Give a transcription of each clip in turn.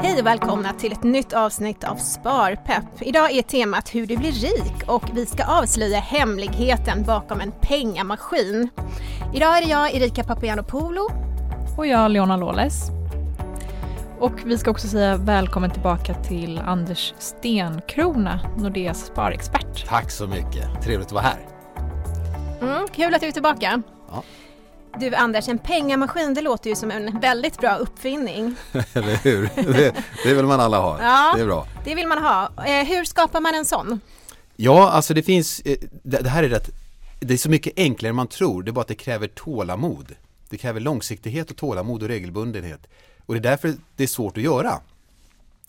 Hej och välkomna till ett nytt avsnitt av Sparpepp. Idag är temat hur du blir rik och vi ska avslöja hemligheten bakom en pengamaskin. Idag är det jag, Erika Papagiannopoulou. Och jag, Leona Lawless. Och vi ska också säga välkommen tillbaka till Anders Stenkrona, Nordeas sparexpert. Tack så mycket, trevligt att vara här. Mm, kul att du är tillbaka. Ja. Du Anders, en pengamaskin det låter ju som en väldigt bra uppfinning. Eller hur? Det, det vill man alla ha. Ja. Det är bra. Det vill man ha. Eh, hur skapar man en sån? Ja, alltså det finns, eh, det, det här är rätt, det är så mycket enklare än man tror. Det är bara att det kräver tålamod. Det kräver långsiktighet och tålamod och regelbundenhet. Och det är därför det är svårt att göra.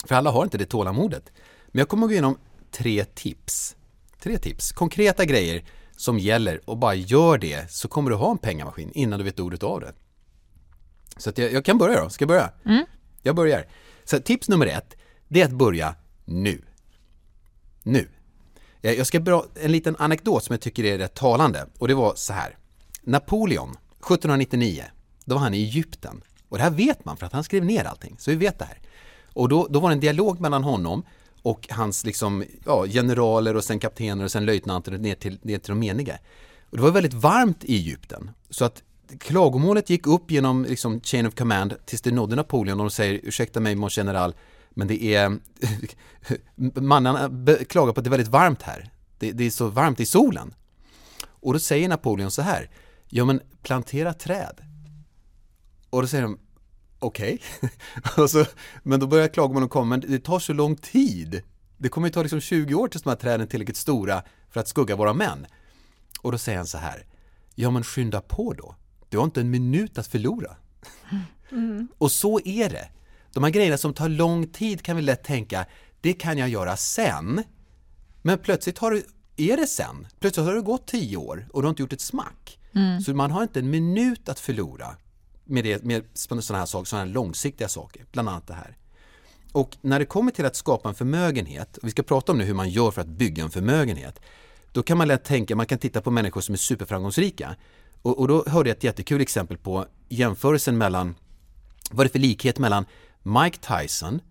För alla har inte det tålamodet. Men jag kommer att gå igenom tre tips. Tre tips, konkreta grejer som gäller och bara gör det så kommer du ha en pengamaskin innan du vet ordet av det. Så jag, jag kan börja då, ska jag börja? Jag börjar. Så tips nummer ett, det är att börja nu. Nu. Jag ska dra en liten anekdot som jag tycker är rätt talande och det var så här. Napoleon, 1799, då var han i Egypten. Och det här vet man för att han skrev ner allting, så vi vet det här. Och då, då var det en dialog mellan honom och hans liksom, ja, generaler och sen kaptener och sen löjtnanter ner till, ner till de meniga. Och det var väldigt varmt i Egypten, så att klagomålet gick upp genom liksom, chain of command tills det nådde Napoleon och de säger ursäkta mig mon general, men det är mannarna klagar på att det är väldigt varmt här. Det, det är så varmt i solen. Och då säger Napoleon så här, ja men plantera träd. Och då säger de, okej. Så- men då börjar klagomålen komma, men det tar så lång tid. Det kommer ju ta liksom 20 år tills de här träden är tillräckligt stora för att skugga våra män. Och då säger han så här, ja men skynda på då. Du har inte en minut att förlora. Och så är det. De här grejerna som tar lång tid kan vi lätt tänka, det kan jag göra sen. Men plötsligt har du, är det sen. Plötsligt har det gått tio år och du har inte gjort ett smack. Så man har inte en minut att förlora med, det, med sådana här saker, sådana här långsiktiga saker, bland annat det här. Och när det kommer till att skapa en förmögenhet, och vi ska prata om nu hur man gör för att bygga en förmögenhet, då kan man lätt tänka, man kan titta på människor som är superframgångsrika. Och, och då hörde jag ett jättekul exempel på jämförelsen mellan, vad är det för likhet mellan Mike Tyson,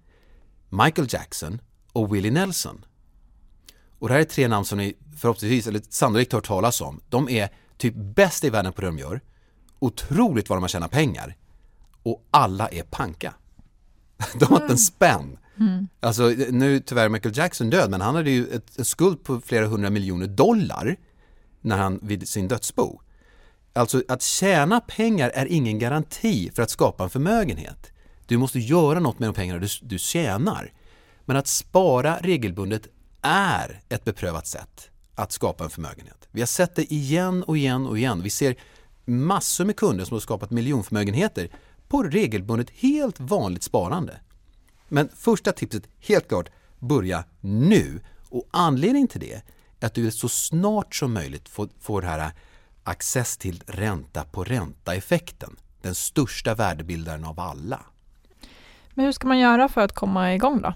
Michael Jackson och Willie Nelson? Och det här är tre namn som ni förhoppningsvis, eller sannolikt hört talas om. De är typ bäst i världen på det de gör, otroligt vad de har tjänat pengar och alla är panka. De har inte en spänn. Alltså nu är tyvärr Michael Jackson död men han hade ju ett, en skuld på flera hundra miljoner dollar när han vid sin dödsbo. Alltså att tjäna pengar är ingen garanti för att skapa en förmögenhet. Du måste göra något med de pengar du, du tjänar. Men att spara regelbundet är ett beprövat sätt att skapa en förmögenhet. Vi har sett det igen och igen och igen. Vi ser massor med kunder som har skapat miljonförmögenheter på regelbundet helt vanligt sparande. Men första tipset, helt klart, börja nu. Och anledningen till det är att du vill så snart som möjligt få, få det här access till ränta på ränta-effekten. Den största värdebildaren av alla. Men hur ska man göra för att komma igång då?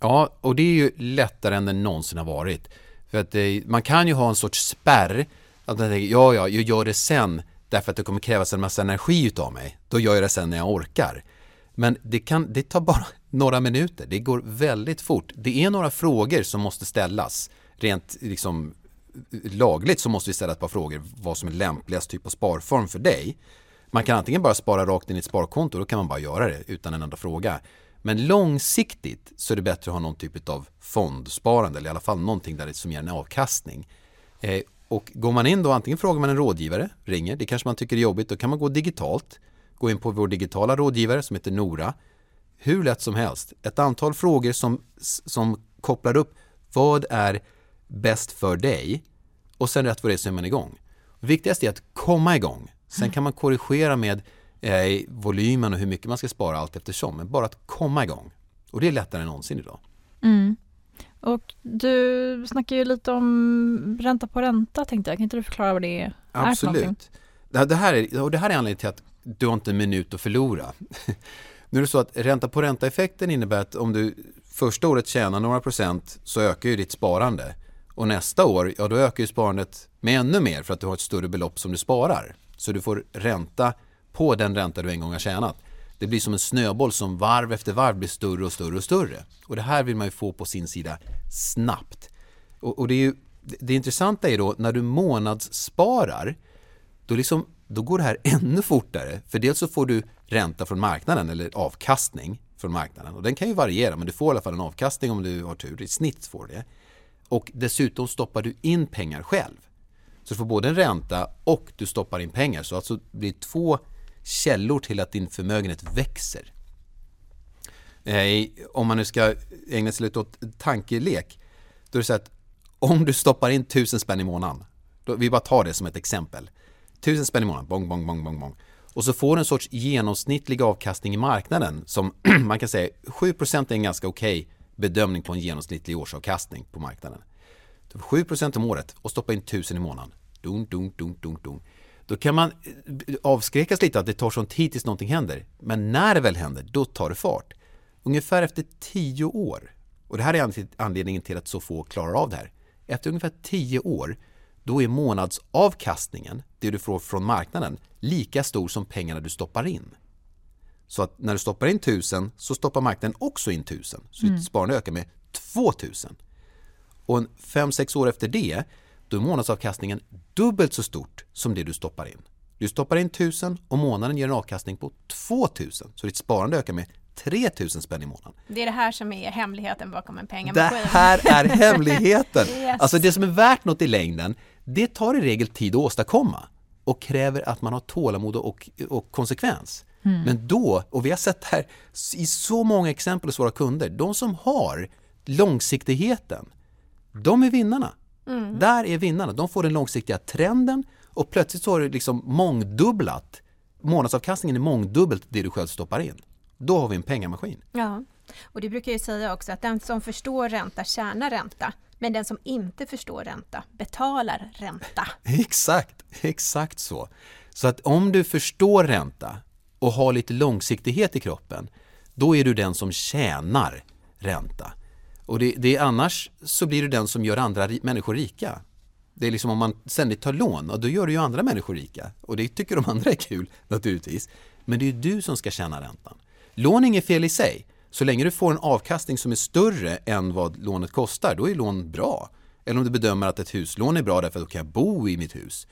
Ja, och det är ju lättare än det någonsin har varit. För att det, man kan ju ha en sorts spärr. Att man tänker, ja, ja, jag gör det sen därför att det kommer krävas en massa energi utav mig. Då gör jag det sen när jag orkar. Men det, kan, det tar bara några minuter. Det går väldigt fort. Det är några frågor som måste ställas. Rent liksom lagligt så måste vi ställa ett par frågor vad som är lämpligast typ av sparform för dig. Man kan antingen bara spara rakt in i ett sparkonto, då kan man bara göra det utan en enda fråga. Men långsiktigt så är det bättre att ha någon typ av fondsparande eller i alla fall någonting där det som ger en avkastning. Eh, och går man in då, antingen frågar man en rådgivare, ringer, det kanske man tycker är jobbigt, då kan man gå digitalt. Gå in på vår digitala rådgivare som heter Nora. Hur lätt som helst. Ett antal frågor som, som kopplar upp vad är bäst för dig och sen rätt vad det är så är man igång. Viktigast är att komma igång. Sen kan man korrigera med eh, volymen och hur mycket man ska spara allt eftersom. Men bara att komma igång. Och det är lättare än någonsin idag. Mm. Och du snackar ju lite om ränta på ränta tänkte jag. Kan inte du förklara vad det är? Absolut. Det, det, här är, och det här är anledningen till att du har inte en minut att förlora. nu är det så att ränta på ränta-effekten innebär att om du första året tjänar några procent så ökar ju ditt sparande. Och nästa år, ja då ökar ju sparandet med ännu mer för att du har ett större belopp som du sparar. Så du får ränta på den ränta du en gång har tjänat. Det blir som en snöboll som varv efter varv blir större och större och större. Och det här vill man ju få på sin sida snabbt. Och, och det, är ju, det intressanta är då när du månadssparar, då, liksom, då går det här ännu fortare. För dels så får du ränta från marknaden eller avkastning från marknaden. Och den kan ju variera men du får i alla fall en avkastning om du har tur. I snitt får du det. Och dessutom stoppar du in pengar själv. Så du får både en ränta och du stoppar in pengar. Så alltså blir två källor till att din förmögenhet växer. Eh, om man nu ska ägna sig lite åt tankelek, då är det så att om du stoppar in tusen spänn i månaden, då, vi bara tar det som ett exempel. Tusen spänn i månaden, bong, bong, bong, bong, bong. Och så får du en sorts genomsnittlig avkastning i marknaden som man kan säga 7% är en ganska okej okay bedömning på en genomsnittlig årsavkastning på marknaden. 7% om året och stoppa in 1000 i månaden. Dun, dun, dun, dun, dun. Då kan man eh, avskräckas lite att det tar sån tid tills någonting händer. Men när det väl händer, då tar det fart. Ungefär efter 10 år, och det här är anledningen till att så få klarar av det här. Efter ungefär 10 år, då är månadsavkastningen, det du får från marknaden, lika stor som pengarna du stoppar in. Så att när du stoppar in 1000 så stoppar marknaden också in 1000. Så mm. sparandet ökar med 2000. Och 5-6 år efter det, då är månadsavkastningen dubbelt så stort som det du stoppar in. Du stoppar in 1000 och månaden ger en avkastning på 2000. Så ditt sparande ökar med 3000 spänn i månaden. Det är det här som är hemligheten bakom en pengamaskin. Det här är hemligheten! yes. Alltså det som är värt något i längden, det tar i regel tid att åstadkomma och kräver att man har tålamod och, och konsekvens. Mm. Men då, och vi har sett det här i så många exempel hos våra kunder, de som har långsiktigheten, de är vinnarna. Mm. Där är vinnarna. De får den långsiktiga trenden och plötsligt så har du liksom mångdubblat. Månadsavkastningen är mångdubbelt det du själv stoppar in. Då har vi en pengamaskin. Ja, och du brukar ju säga också att den som förstår ränta tjänar ränta. Men den som inte förstår ränta betalar ränta. exakt, exakt så. Så att om du förstår ränta och har lite långsiktighet i kroppen, då är du den som tjänar ränta. Och det, det, är annars så blir du den som gör andra människor rika. Det är liksom om man ständigt tar lån, och då gör du ju andra människor rika. Och det tycker de andra är kul naturligtvis. Men det är ju du som ska tjäna räntan. Lån är inget fel i sig. Så länge du får en avkastning som är större än vad lånet kostar, då är lån bra. Eller om du bedömer att ett huslån är bra därför att då kan jag bo i mitt hus.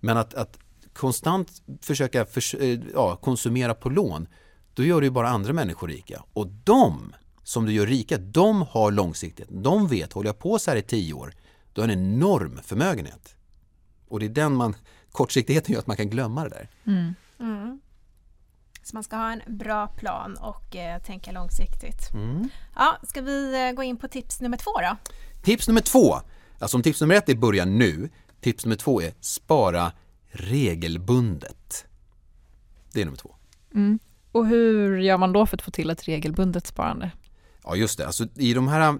Men att, att konstant försöka för, eh, ja, konsumera på lån, då gör du ju bara andra människor rika. Och de som du gör rika, de har långsiktighet. De vet, håller jag på så här i tio år, då har en enorm förmögenhet. Och det är den man, kortsiktigheten gör att man kan glömma det där. Mm. Mm. Så man ska ha en bra plan och eh, tänka långsiktigt. Mm. Ja, ska vi eh, gå in på tips nummer två då? Tips nummer två, alltså om tips nummer ett är börja nu, tips nummer två är spara regelbundet. Det är nummer två. Mm. Och hur gör man då för att få till ett regelbundet sparande? Ja, just det. Alltså, I de här,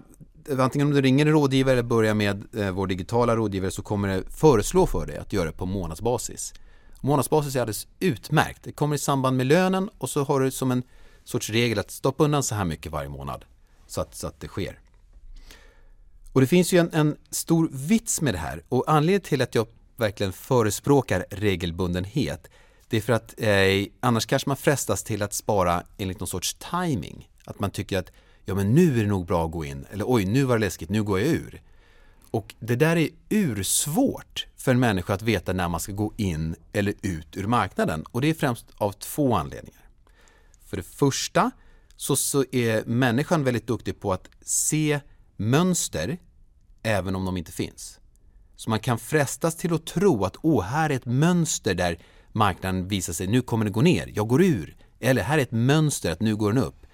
antingen om du ringer en rådgivare eller börjar med eh, vår digitala rådgivare så kommer det föreslå för dig att göra det på månadsbasis. Månadsbasis är alldeles utmärkt. Det kommer i samband med lönen och så har du som en sorts regel att stoppa undan så här mycket varje månad så att, så att det sker. Och det finns ju en, en stor vits med det här och anledningen till att jag verkligen förespråkar regelbundenhet det är för att eh, annars kanske man frestas till att spara enligt någon sorts timing. Att man tycker att ja men nu är det nog bra att gå in, eller oj nu var det läskigt, nu går jag ur. Och det där är ursvårt för en människa att veta när man ska gå in eller ut ur marknaden och det är främst av två anledningar. För det första så, så är människan väldigt duktig på att se mönster även om de inte finns. Så man kan frestas till att tro att åh, här är ett mönster där marknaden visar sig, nu kommer det gå ner, jag går ur. Eller här är ett mönster att nu går den upp.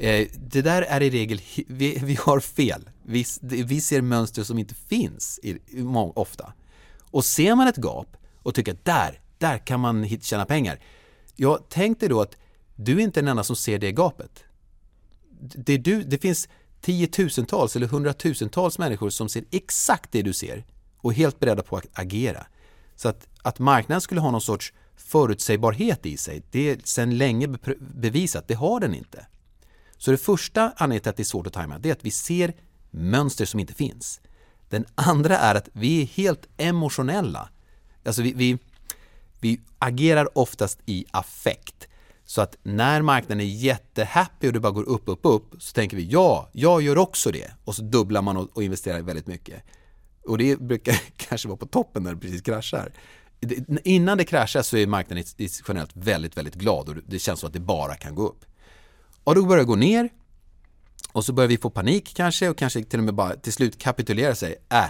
Eh, det där är i regel, vi, vi har fel. Vi, vi, ser mönster som inte finns i, ofta. Och ser man ett gap och tycker att där, där kan man tjäna pengar. Ja, tänk dig då att du är inte den enda som ser det gapet. Det, du, det finns tiotusentals eller hundratusentals människor som ser exakt det du ser och är helt beredda på att agera. Så att, att marknaden skulle ha någon sorts förutsägbarhet i sig, det är sedan länge bevisat, det har den inte. Så det första anledningen till att det är svårt att tajma, det är att vi ser mönster som inte finns. Den andra är att vi är helt emotionella. Alltså vi, vi, vi agerar oftast i affekt. Så att när marknaden är jättehappy och det bara går upp, upp, upp så tänker vi ja, jag gör också det. Och så dubblar man och, och investerar väldigt mycket. Och det brukar kanske vara på toppen när det precis kraschar. Innan det kraschar så är marknaden generellt väldigt, väldigt glad och det känns som att det bara kan gå upp. Och då börjar det gå ner och så börjar vi få panik kanske och kanske till och med bara till slut kapitulera sig. Äh,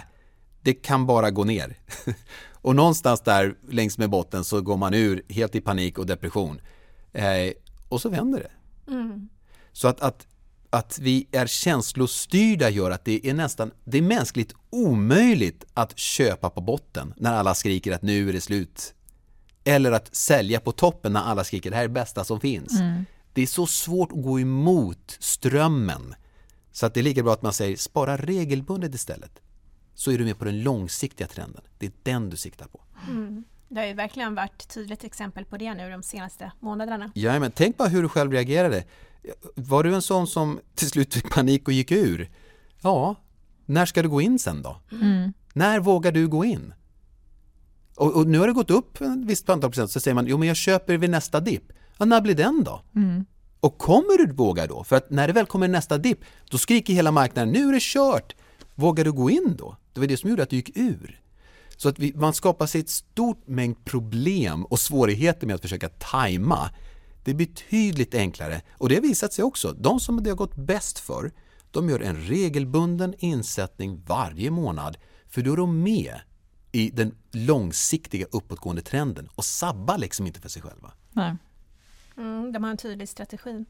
det kan bara gå ner. och någonstans där längs med botten så går man ur helt i panik och depression. Eh, och så vänder det. Mm. Så att, att, att vi är känslostyrda gör att det är nästan, det är mänskligt omöjligt att köpa på botten när alla skriker att nu är det slut. Eller att sälja på toppen när alla skriker det här är det bästa som finns. Mm. Det är så svårt att gå emot strömmen. Så att det är lika bra att man säger spara regelbundet istället. Så är du med på den långsiktiga trenden. Det är den du siktar på. Mm. Det har ju verkligen varit tydligt exempel på det nu de senaste månaderna. Ja, men tänk bara hur du själv reagerade. Var du en sån som till slut fick panik och gick ur? Ja, när ska du gå in sen då? Mm. När vågar du gå in? Och, och, nu har det gått upp en visst antal procent så säger man jo men jag köper vid nästa dipp. Ja, när blir den då? Mm. Och kommer du våga då? För att när det väl kommer nästa dipp då skriker hela marknaden nu är det kört. Vågar du gå in då? Det var det som gjorde att du gick ur. Så att vi, man skapar sig ett stort mängd problem och svårigheter med att försöka tajma. Det är betydligt enklare och det har visat sig också. De som det har gått bäst för, de gör en regelbunden insättning varje månad för då är de med i den långsiktiga uppåtgående trenden och sabbar liksom inte för sig själva. Nej. Mm, de har en tydlig strategi.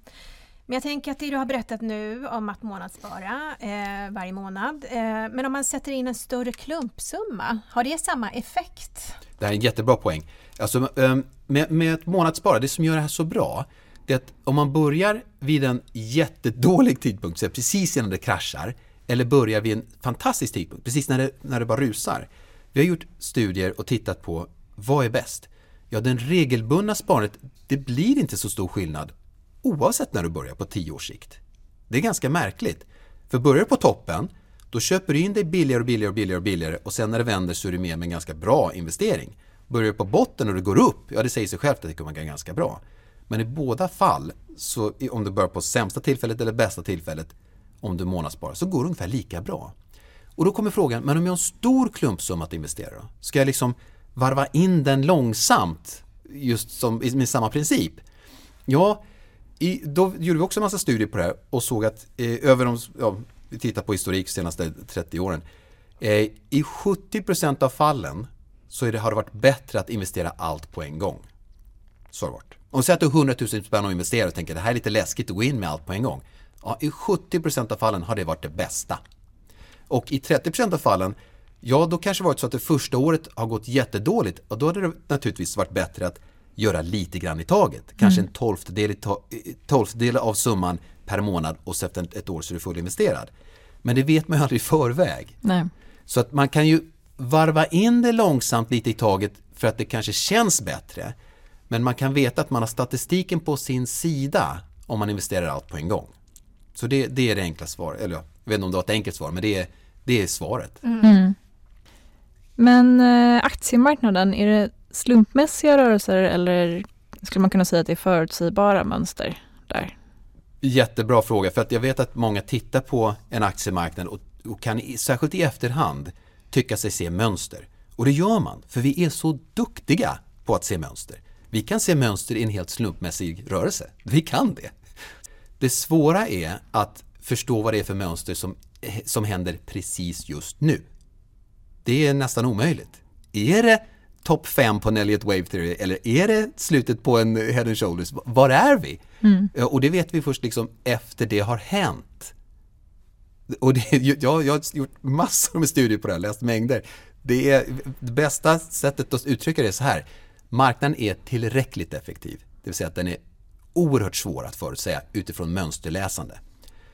Men jag tänker att det du har berättat nu om att månadsspara eh, varje månad, eh, men om man sätter in en större klumpsumma, har det samma effekt? Det här är en jättebra poäng. Alltså, ehm, med, med ett månadsspara, det som gör det här så bra, det är att om man börjar vid en jättedålig tidpunkt, så precis innan det kraschar, eller börjar vid en fantastisk tidpunkt, precis när det, när det bara rusar. Vi har gjort studier och tittat på vad är bäst? Ja, den regelbundna sparandet, det blir inte så stor skillnad oavsett när du börjar på 10 års sikt. Det är ganska märkligt. För börjar du på toppen, då köper du in dig billigare och billigare och billigare och billigare och sen när det vänder så är du med med en ganska bra investering. Börjar du på botten och det går upp, ja det säger sig självt att det kommer gå ganska bra. Men i båda fall, så om du börjar på sämsta tillfället eller bästa tillfället, om du månadssparar, så går det ungefär lika bra. Och då kommer frågan, men om jag har en stor klumpsumma att investera då? Ska jag liksom varva in den långsamt, just som, med samma princip? Ja, i, då gjorde vi också en massa studier på det här och såg att eh, över de, ja, vi tittar på historik de senaste 30 åren. Eh, I 70% av fallen så det, har det varit bättre att investera allt på en gång. Så har det varit. Om säger att du har 100 000 spänn att investera och tänker att det här är lite läskigt att gå in med allt på en gång. Ja, I 70% av fallen har det varit det bästa. Och i 30% av fallen, ja då kanske det varit så att det första året har gått jättedåligt och då hade det naturligtvis varit bättre att göra lite grann i taget. Kanske mm. en tolftedel, tolftedel av summan per månad och så efter ett år så är du fullinvesterad. Men det vet man ju aldrig i förväg. Nej. Så att man kan ju varva in det långsamt lite i taget för att det kanske känns bättre. Men man kan veta att man har statistiken på sin sida om man investerar allt på en gång. Så det, det är det enkla svaret. Eller jag vet inte om det var ett enkelt svar, men det är, det är svaret. Mm. Men eh, aktiemarknaden, är det slumpmässiga rörelser eller skulle man kunna säga att det är förutsägbara mönster där? Jättebra fråga, för att jag vet att många tittar på en aktiemarknad och, och kan särskilt i efterhand tycka sig se mönster. Och det gör man, för vi är så duktiga på att se mönster. Vi kan se mönster i en helt slumpmässig rörelse. Vi kan det. Det svåra är att förstå vad det är för mönster som, eh, som händer precis just nu. Det är nästan omöjligt. Är det topp 5 på en Elliott Wave Theory eller är det slutet på en Head and Shoulders? Var är vi? Mm. Och det vet vi först liksom efter det har hänt. Och det, jag, jag har gjort massor med studier på det här, läst mängder. Det, är, det bästa sättet att uttrycka det är så här. Marknaden är tillräckligt effektiv. Det vill säga att den är oerhört svår att förutsäga utifrån mönsterläsande.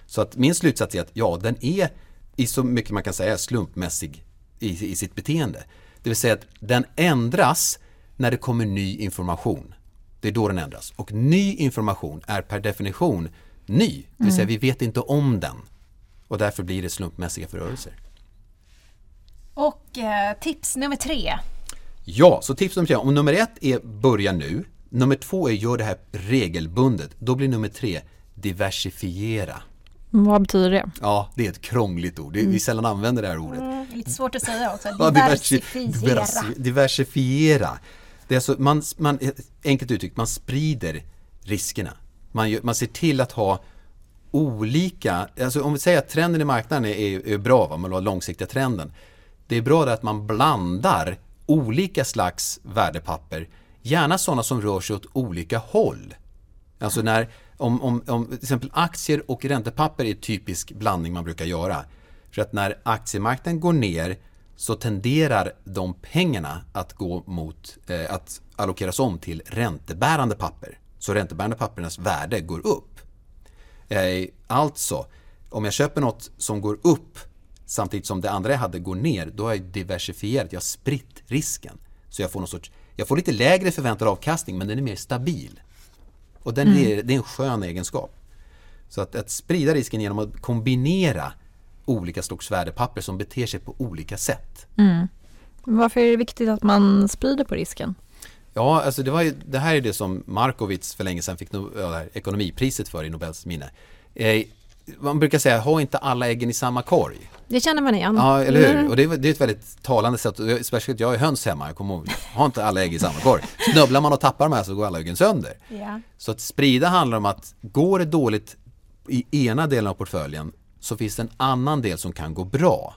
Så att min slutsats är att ja, den är i så mycket man kan säga slumpmässig i, i sitt beteende. Det vill säga att den ändras när det kommer ny information. Det är då den ändras. Och ny information är per definition ny. Det vill säga mm. vi vet inte om den. Och därför blir det slumpmässiga förrörelser. Och eh, tips nummer tre. Ja, så tips nummer tre. Om nummer ett är börja nu. Nummer två är gör det här regelbundet. Då blir nummer tre diversifiera. Vad betyder det? Ja, det är ett krångligt ord. Det är, Vi sällan använder det här ordet. Mm, lite svårt att säga också. Diversifiera. diversi- diversifiera. Det är alltså, man, man, enkelt uttryckt, man sprider riskerna. Man, gör, man ser till att ha olika, alltså om vi säger att trenden i marknaden är, är, bra, va? man vill ha långsiktiga trenden. Det är bra att man blandar olika slags värdepapper, gärna sådana som rör sig åt olika håll. Alltså när, om, om, om till exempel aktier och räntepapper är en typisk blandning man brukar göra. För att när aktiemarknaden går ner så tenderar de pengarna att gå mot eh, att allokeras om till räntebärande papper. Så räntebärande pappernas värde går upp. Eh, alltså, om jag köper något som går upp samtidigt som det andra jag hade går ner, då har jag diversifierat, jag har spritt risken. Så jag får någon sorts, jag får lite lägre förväntad avkastning men den är mer stabil. Och den är, det är en skön egenskap. Så att, att sprida risken genom att kombinera olika slags värdepapper som beter sig på olika sätt. Varför är det viktigt att man sprider på risken? Ja, alltså det, ju, det här är det som Markowitz för länge sedan fick no, ja, ekonomipriset för i Nobels minne. Eh, man brukar säga, ha inte alla äggen i samma korg. Det känner man igen. Ja, eller hur? Mm. Och det är, det är ett väldigt talande sätt, speciellt jag är höns hemma, jag kommer ihåg, ha inte alla ägg i samma korg. Snubblar man och tappar de här så går alla äggen sönder. Ja. Så att sprida handlar om att går det dåligt i ena delen av portföljen så finns det en annan del som kan gå bra.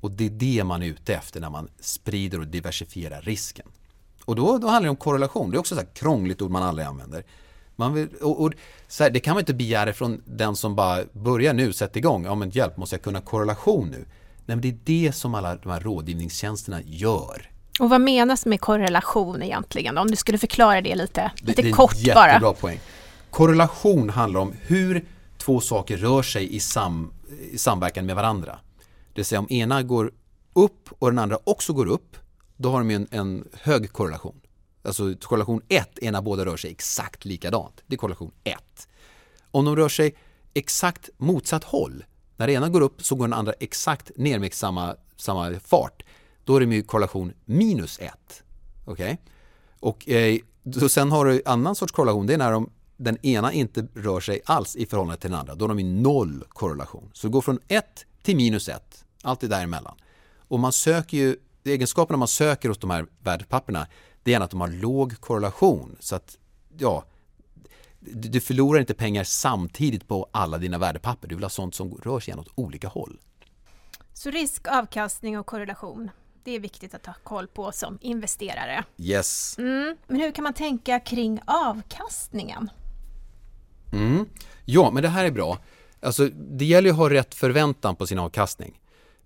Och det är det man är ute efter när man sprider och diversifierar risken. Och då, då handlar det om korrelation. Det är också ett krångligt ord man aldrig använder. Man vill, och, och, här, det kan man inte begära från den som bara börjar nu, sätter igång. Ja men hjälp, måste jag kunna korrelation nu? Nej men det är det som alla de här rådgivningstjänsterna gör. Och vad menas med korrelation egentligen? Om du skulle förklara det lite, Det, lite det är en kort jättebra bara. poäng. Korrelation handlar om hur två saker rör sig i, sam, i samverkan med varandra. Det vill säga om ena går upp och den andra också går upp, då har de en, en hög korrelation. Alltså korrelation 1 är när båda rör sig exakt likadant. Det är korrelation 1. Om de rör sig exakt motsatt håll, när det ena går upp så går den andra exakt ner med samma, samma fart, då är det ju korrelation minus 1. Okej? Och eh, så sen har du annan sorts korrelation, det är när de, den ena inte rör sig alls i förhållande till den andra. Då har de ju noll korrelation. Så det går från 1 till minus 1, allt det däremellan. Och man söker ju, egenskaperna man söker hos de här värdepapperna, det är att de har låg korrelation. Så att, ja, du förlorar inte pengar samtidigt på alla dina värdepapper. Du vill ha sånt som rör sig åt olika håll. Så risk, avkastning och korrelation. Det är viktigt att ha koll på som investerare. Yes. Mm. Men hur kan man tänka kring avkastningen? Mm. Ja, men det här är bra. Alltså, det gäller att ha rätt förväntan på sin avkastning.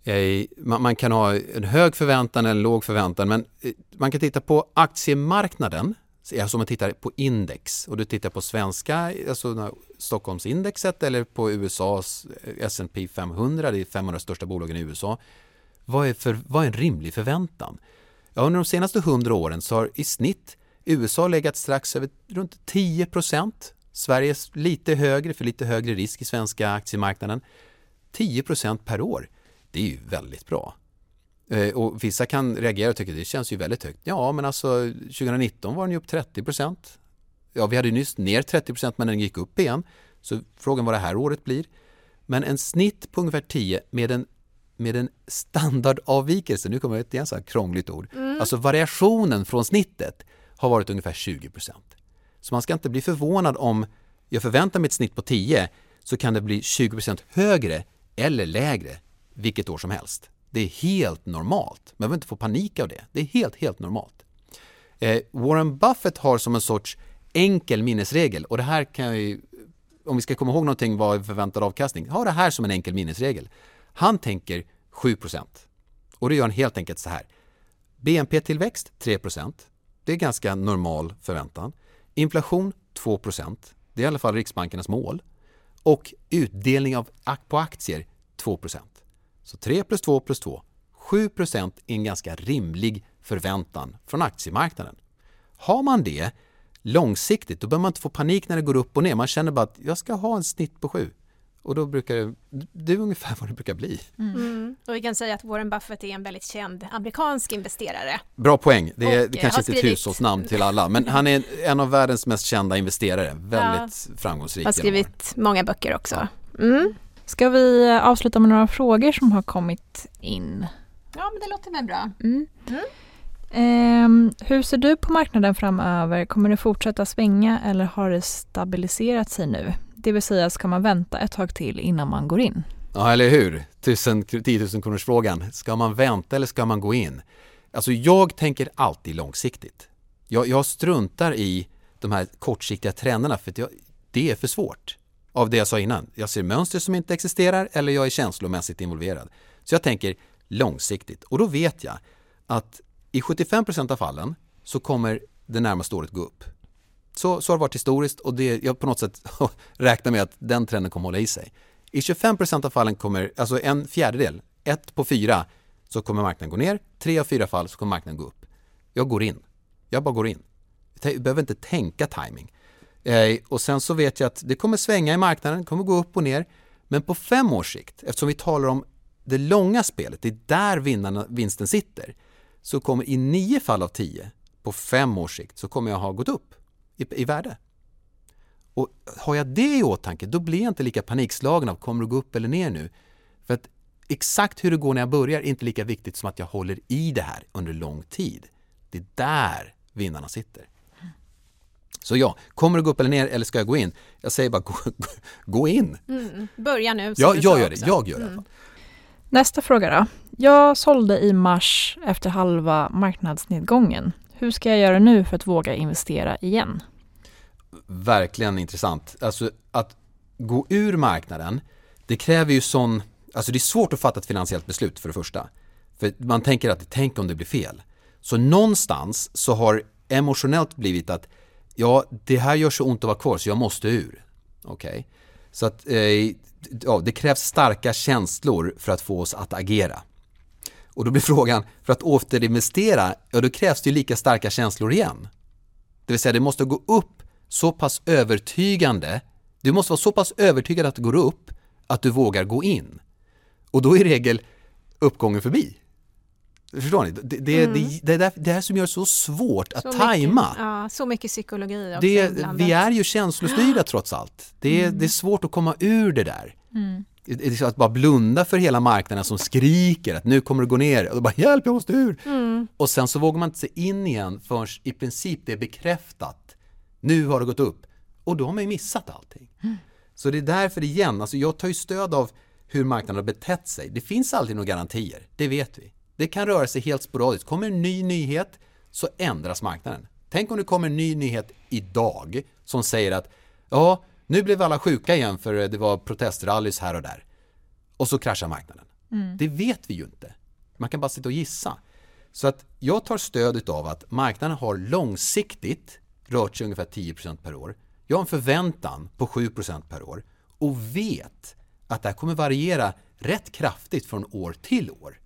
Eh, man, kan ha en hög förväntan eller en låg förväntan, men eh, man kan titta på aktiemarknaden, alltså om man tittar på index och du tittar på svenska, alltså Stockholmsindexet eller på USAs S&P 500, det är 500 största bolagen i USA. Vad är, för, vad är en rimlig förväntan? Ja, under de senaste 100 åren så har i snitt USA legat strax över runt 10 procent. Sverige är lite högre, för lite högre risk i svenska aktiemarknaden. 10 procent per år, det är ju väldigt bra. Eh, Och vissa kan reagera och tycka det känns ju väldigt högt. Ja, men alltså 2019 var den ju upp 30 procent. Ja, vi hade ju nyss ner 30 procent men den gick upp igen. Så frågan vad det här året blir. Men en snitt på ungefär 10 med en, med en standardavvikelse, nu kommer ett igen så här krångligt ord, alltså variationen från snittet har varit ungefär 20 procent. Så man ska inte bli förvånad om jag förväntar mig ett snitt på 10 så kan det bli 20 procent högre eller lägre vilket år som helst. Det är helt normalt. Man behöver inte få panik av det. Det är helt, helt normalt. Eh, Warren Buffett har som en sorts enkel minnesregel och det här kan ju, om vi ska komma ihåg någonting vad är förväntad avkastning, ha det här som en enkel minnesregel. Han tänker 7% och det gör han helt enkelt så här. BNP-tillväxt 3% Det är ganska normal förväntan. Inflation 2% Det är i alla fall Riksbankernas mål. Och utdelning av, på aktier 2 så 3 plus 2 plus 2. 7% är en ganska rimlig förväntan från aktiemarknaden. Har man det långsiktigt, då behöver man inte få panik när det går upp och ner. Man känner bara att jag ska ha en snitt på 7. Och då brukar det, det är ungefär vad det brukar bli. Mm. Och vi kan säga att Warren Buffett är en väldigt känd amerikansk investerare. Bra poäng. Det är Och, kanske inte är ett skrivit- hushållsnamn till alla, men han är en av världens mest kända investerare. Väldigt framgångsrik. Har skrivit många böcker också. Mm. Ska vi eh, avsluta med några frågor som har kommit in? Ja, men det låter väl bra. Mm. Mm. Ehm, hur ser du på marknaden framöver? Kommer det fortsätta svänga eller har det stabiliserat sig nu? Det vill säga, ska man vänta ett tag till innan man går in? Ja, eller hur? Tusen, 10 000 kronors frågan. Ska man vänta eller ska man gå in? Alltså jag tänker alltid långsiktigt. Jag, jag struntar i de här kortsiktiga trenderna för att jag, det är för svårt. Av det jag sa innan. Jag ser mönster som inte existerar eller jag är känslomässigt involverad. Så jag tänker långsiktigt och då vet jag att i 75% av fallen så kommer det närmaste året gå upp. Så, så har det varit historiskt och det, jag på något sätt räknar med att den trenden kommer hålla i sig. I 25% av fallen kommer, alltså en fjärdedel, ett på fyra, så kommer marknaden gå ner. Tre av fyra fall så kommer marknaden gå upp. Jag går in. Jag bara går in. Jag behöver inte tänka timing. Eh, och sen så vet jag att det kommer svänga i marknaden, det kommer gå upp och ner. Men på fem års sikt, eftersom vi talar om det långa spelet, det är där vinnarna, vinsten sitter, så kommer i nio fall av tio på fem års sikt så kommer jag ha gått upp i, i värde. Och har jag det i åtanke, då blir jag inte lika panikslagen av kommer det gå upp eller ner nu. För att exakt hur det går när jag börjar är inte lika viktigt som att jag håller i det här under lång tid. Det är där vinnarna sitter. Så ja, kommer det gå upp eller ner eller ska jag gå in? Jag säger bara gå, gå in. Mm. Börja nu. Ja, du jag gör det. Jag gör det Mm. Nästa fråga då. Jag sålde i mars efter halva marknadsnedgången. Hur ska jag göra nu för att våga investera igen? verkligen intressant. Alltså att gå ur marknaden, det kräver ju sån, alltså det är svårt att fatta ett finansiellt beslut för det första. För man tänker att tänk om det blir fel. Så någonstans så har emotionellt blivit att ja, det här gör så ont att vara kvar så jag måste ur. Okej? Så att eh, ja, det krävs starka känslor för att få oss att agera. Och då blir frågan, för att återinvestera, ja då krävs det ju lika starka känslor igen. Det vill säga det måste gå upp så pass övertygande. Du måste vara så pass övertygad att det går upp att du vågar gå in. Och då är i regel uppgången förbi. Förstår ni? Det, det, det, det, är där- det här som gör det så svårt att Så tajma. Mycket, ja, så mycket psykologi också Det, inblandat. vi är ju känslostyrda trots allt. Det, är- det är svårt att komma ur det där. Det det är så att bara blunda för hela marknaden som skriker att nu kommer det gå ner och bara hjälp jag måste ur. Och sen så vågar man inte se in igen förrän i princip det är bekräftat. Nu har det gått upp. Och då har man ju missat allting. Så det är därför igen, alltså jag tar ju stöd av hur marknaden har betett sig. Det finns aldrig några garantier, det vet vi. Det kan röra sig helt sporadiskt. Kommer en ny nyhet så ändras marknaden. Tänk om det kommer en ny nyhet idag som säger att ja, nu blev alla sjuka igen för det var protestrallys här och där. Och så kraschar marknaden. Det vet vi ju inte. Man kan bara sitta och gissa. Så att jag tar stöd av att marknaden har långsiktigt rört sig ungefär 10% per år. Jag har en förväntan på 7% per år och vet att det här kommer variera rätt kraftigt från år till år.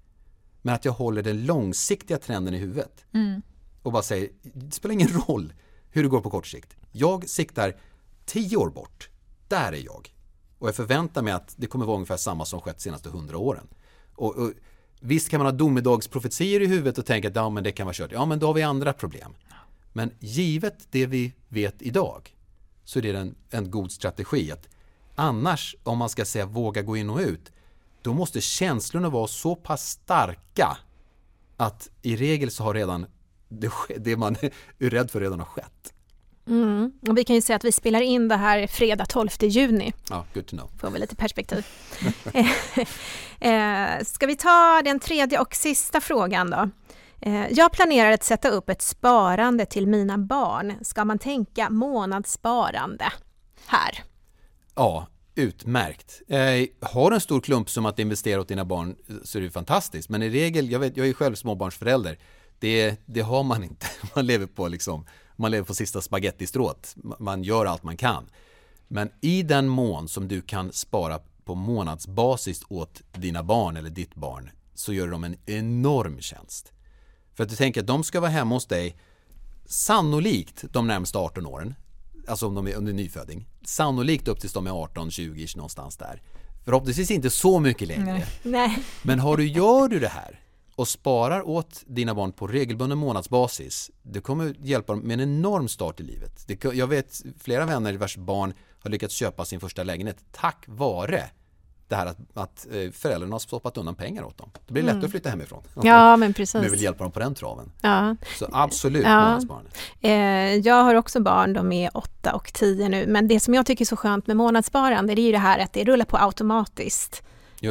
Men att jag håller den långsiktiga trenden i huvudet. Och bara säger, det spelar ingen roll hur det går på kort sikt. Jag siktar 10 år bort. Där är jag. Och jag förväntar mig att det kommer vara ungefär samma som skett de senaste 100 åren. Och, och, visst kan man ha domedagsprofetier i huvudet och tänka att ja, men det kan vara kört. Ja, men då har vi andra problem. Men givet det vi vet idag så är det en, en god strategi. att Annars, om man ska säga våga gå in och ut, då måste känslorna vara så pass starka att i regel så har redan det, det man är rädd för redan har skett. Mm. Och vi kan ju säga att vi spelar in det här fredag 12 juni, Ja, good to know. får vi lite perspektiv. eh, ska vi ta den tredje och sista frågan då? Eh, jag planerar att sätta upp ett sparande till mina barn. Ska man tänka månadssparande här? Ja, utmärkt. Eh, har du en stor klumpsumma att investera åt dina barn eh, så är det fantastiskt. Men i regel, jag, vet, jag är ju själv småbarnsförälder, det, det har man inte. Man lever på, liksom, man lever på sista spagettistrået. Man gör allt man kan. Men i den mån som du kan spara på månadsbasis åt dina barn eller ditt barn så gör de en enorm tjänst. För att du tänker att de ska vara hemma hos dig sannolikt de närmaste 18 åren alltså om de är under nyföding. Sannolikt upp tills de är 18-20 någonstans där. Förhoppningsvis inte så mycket längre. Nej. Nej. Men har du, gör du det här och sparar åt dina barn på regelbunden månadsbasis, det kommer hjälpa dem med en enorm start i livet. Det, jag vet flera vänner vars barn har lyckats köpa sin första lägenhet tack vare det här att, att eh, föräldrarna har stoppat undan pengar åt dem. Det blir lättare att flytta hemifrån. Mm. Ja, men precis. vill hjälpa dem på den traven. Ja. Så absolut Ja. månadssparande. Eh, jag har också barn, de är 8 och 10 nu, men det som jag tycker är så skönt med månadssparande det är ju det här att det rullar på automatiskt.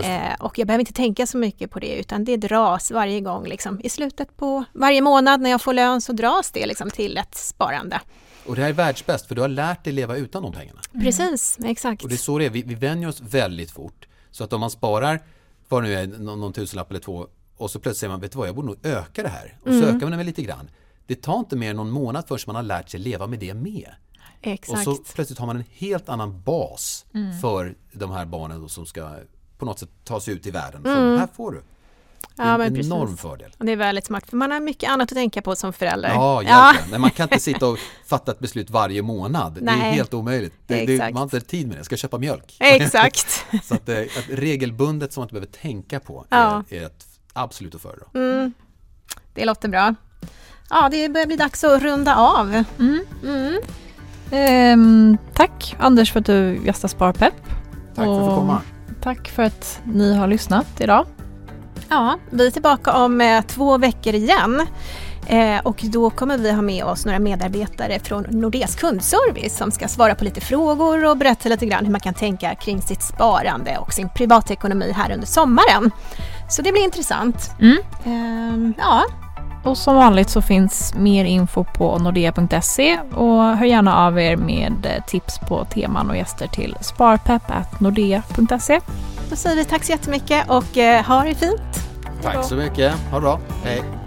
Eh, och jag behöver inte tänka så mycket på det utan det dras varje gång liksom. I slutet på varje månad när jag får lön så dras det liksom till ett sparande. Och det här är världsbäst för du har lärt dig leva utan de pengarna. Precis, exakt. Och det är så det är, vi, vi vänjer oss väldigt fort. Så att om man sparar, vad nu är, någon, någon tusenlapp eller två och så plötsligt säger man, vet du vad, jag borde nog öka det här. Och så Mm. ökar man det lite grann. Det tar inte mer än någon månad förrän man har lärt sig leva med det med. exakt. Och så plötsligt har man en helt annan bas Mm. för de här barnen som ska på något sätt ta sig ut i världen. Så här får du. Det är Mm. Ja, en men enorm precis. fördel. Och det är väldigt smart för man har mycket annat att tänka på som förälder. Ja, egentligen. Nej, man kan inte sitta och fatta ett beslut varje månad. Det är Nej. helt omöjligt. Det, det, man har inte tid med det. Jag ska köpa mjölk. Exakt. Så att, eh, att regelbundet som man inte behöver tänka på Ja. är, är ett absolut att föredra. Mm. Det låter bra. Ja, det börjar bli dags att runda av. Mm. Mm. Ehm, tack Anders för att du gästar Sparpepp. Tack för att få Och komma. Tack för att ni har lyssnat idag. Ja, vi är tillbaka om eh, två veckor igen. Eh, och då kommer vi ha med oss några medarbetare från Nordeas kundservice som ska svara på lite frågor och berätta lite grann hur man kan tänka kring sitt sparande och sin privatekonomi här under sommaren. Så det blir intressant. Mm. Ehm, ja, Och som vanligt så finns mer info på nordea.se och hör gärna av er med eh, tips på teman och gäster till sparpepp.nordea.se. då säger vi tack så jättemycket och eh, ha det fint. Tack så mycket. Ha det bra. Hej.